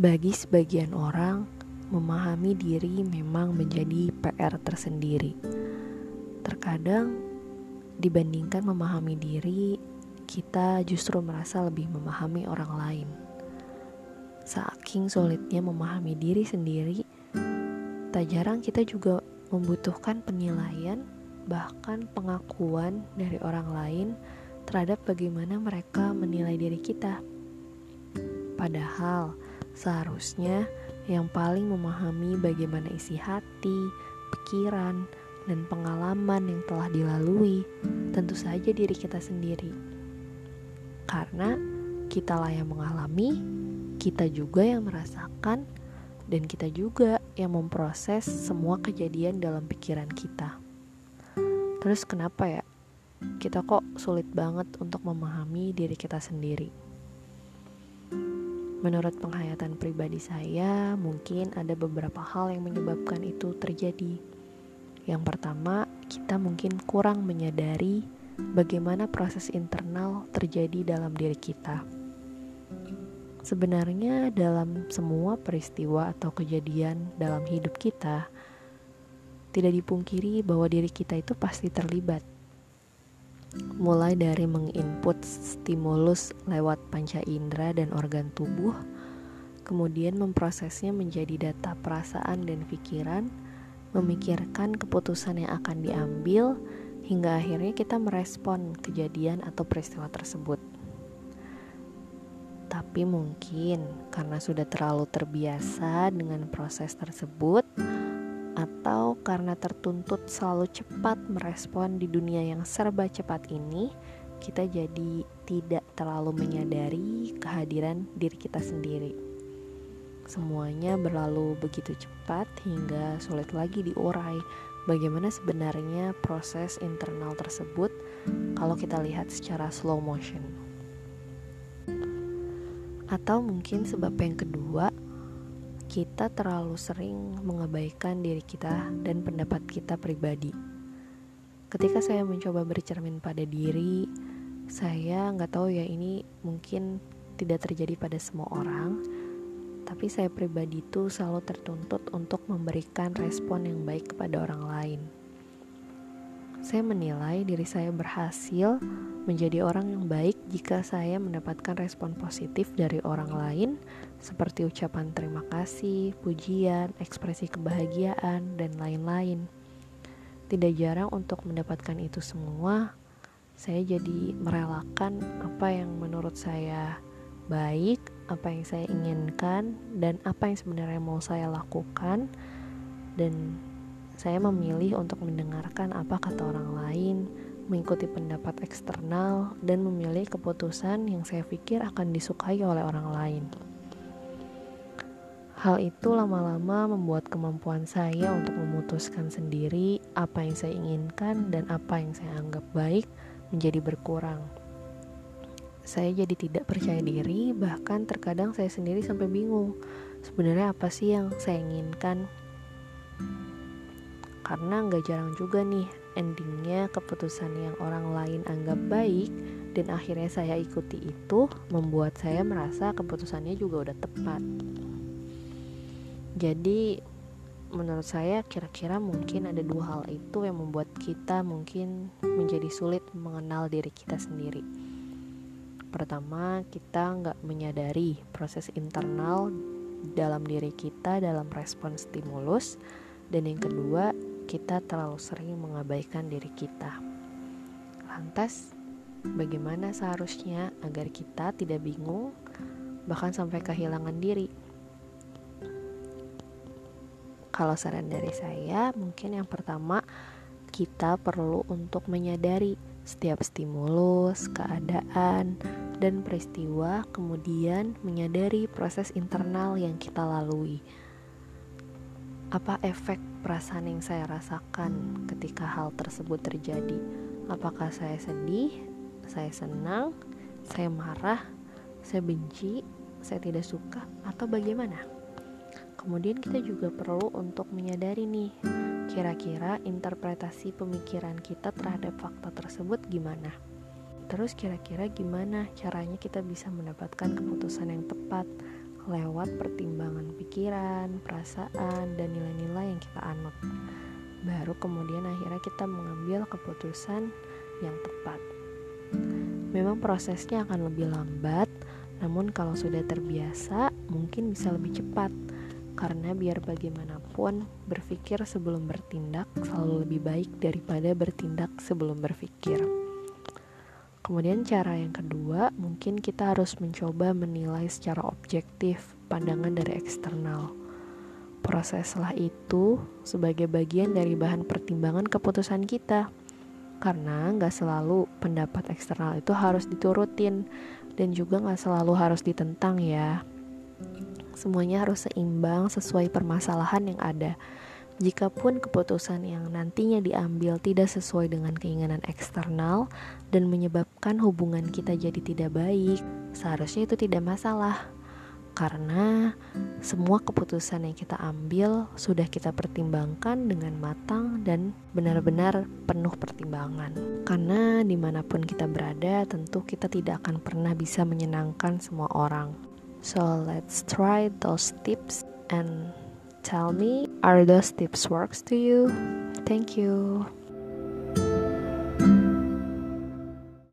Bagi sebagian orang, memahami diri memang menjadi PR tersendiri. Terkadang, dibandingkan memahami diri, kita justru merasa lebih memahami orang lain. Saking sulitnya memahami diri sendiri, tak jarang kita juga membutuhkan penilaian, bahkan pengakuan dari orang lain terhadap bagaimana mereka menilai diri kita. Padahal, seharusnya yang paling memahami bagaimana isi hati, pikiran, dan pengalaman yang telah dilalui, tentu saja diri kita sendiri. Karena kitalah yang mengalami, kita juga yang merasakan, dan kita juga yang memproses semua kejadian dalam pikiran kita. Terus kenapa ya? Kita kok sulit banget untuk memahami diri kita sendiri. Menurut penghayatan pribadi saya, mungkin ada beberapa hal yang menyebabkan itu terjadi. Yang pertama, kita mungkin kurang menyadari bagaimana proses internal terjadi dalam diri kita. Sebenarnya, dalam semua peristiwa atau kejadian dalam hidup kita, tidak dipungkiri bahwa diri kita itu pasti terlibat mulai dari menginput stimulus lewat panca indera dan organ tubuh, kemudian memprosesnya menjadi data perasaan dan pikiran, memikirkan keputusan yang akan diambil, hingga akhirnya kita merespon kejadian atau peristiwa tersebut. Tapi mungkin karena sudah terlalu terbiasa dengan proses tersebut, karena tertuntut selalu cepat merespon di dunia yang serba cepat ini, kita jadi tidak terlalu menyadari kehadiran diri kita sendiri. Semuanya berlalu begitu cepat hingga sulit lagi diurai bagaimana sebenarnya proses internal tersebut kalau kita lihat secara slow motion. Atau mungkin sebab yang kedua, kita terlalu sering mengabaikan diri kita dan pendapat kita pribadi. Ketika saya mencoba bercermin pada diri, saya nggak tahu ya ini mungkin tidak terjadi pada semua orang, tapi saya pribadi itu selalu tertuntut untuk memberikan respon yang baik kepada orang lain. Saya menilai diri saya berhasil menjadi orang yang baik jika saya mendapatkan respon positif dari orang lain seperti ucapan terima kasih, pujian, ekspresi kebahagiaan, dan lain-lain. Tidak jarang untuk mendapatkan itu semua, saya jadi merelakan apa yang menurut saya baik, apa yang saya inginkan, dan apa yang sebenarnya mau saya lakukan, dan saya memilih untuk mendengarkan apa kata orang lain, mengikuti pendapat eksternal, dan memilih keputusan yang saya pikir akan disukai oleh orang lain. Hal itu lama-lama membuat kemampuan saya untuk memutuskan sendiri apa yang saya inginkan dan apa yang saya anggap baik menjadi berkurang. Saya jadi tidak percaya diri, bahkan terkadang saya sendiri sampai bingung. Sebenarnya apa sih yang saya inginkan? Karena nggak jarang juga nih endingnya keputusan yang orang lain anggap baik dan akhirnya saya ikuti itu membuat saya merasa keputusannya juga udah tepat. Jadi menurut saya kira-kira mungkin ada dua hal itu yang membuat kita mungkin menjadi sulit mengenal diri kita sendiri. Pertama, kita nggak menyadari proses internal dalam diri kita dalam respon stimulus, dan yang kedua, kita terlalu sering mengabaikan diri kita. Lantas, bagaimana seharusnya agar kita tidak bingung, bahkan sampai kehilangan diri? Kalau saran dari saya, mungkin yang pertama kita perlu untuk menyadari setiap stimulus, keadaan, dan peristiwa, kemudian menyadari proses internal yang kita lalui. Apa efek perasaan yang saya rasakan ketika hal tersebut terjadi? Apakah saya sedih, saya senang, saya marah, saya benci, saya tidak suka, atau bagaimana? Kemudian kita juga perlu untuk menyadari nih, kira-kira interpretasi pemikiran kita terhadap fakta tersebut gimana? Terus kira-kira gimana caranya kita bisa mendapatkan keputusan yang tepat? Lewat pertimbangan pikiran, perasaan, dan nilai-nilai yang kita anut. Baru kemudian akhirnya kita mengambil keputusan yang tepat. Memang prosesnya akan lebih lambat, namun kalau sudah terbiasa mungkin bisa lebih cepat. Karena biar bagaimanapun berpikir sebelum bertindak selalu lebih baik daripada bertindak sebelum berpikir. Kemudian cara yang kedua, mungkin kita harus mencoba menilai secara objektif pandangan dari eksternal. Proseslah itu sebagai bagian dari bahan pertimbangan keputusan kita. Karena nggak selalu pendapat eksternal itu harus diturutin dan juga nggak selalu harus ditentang ya. Semuanya harus seimbang sesuai permasalahan yang ada. Jikapun keputusan yang nantinya diambil tidak sesuai dengan keinginan eksternal dan menyebabkan hubungan kita jadi tidak baik, seharusnya itu tidak masalah. Karena semua keputusan yang kita ambil sudah kita pertimbangkan dengan matang dan benar-benar penuh pertimbangan. Karena di mana pun kita berada, tentu kita tidak akan pernah bisa menyenangkan semua orang. So let's try those tips and Tell me, are those tips works to you? Thank you.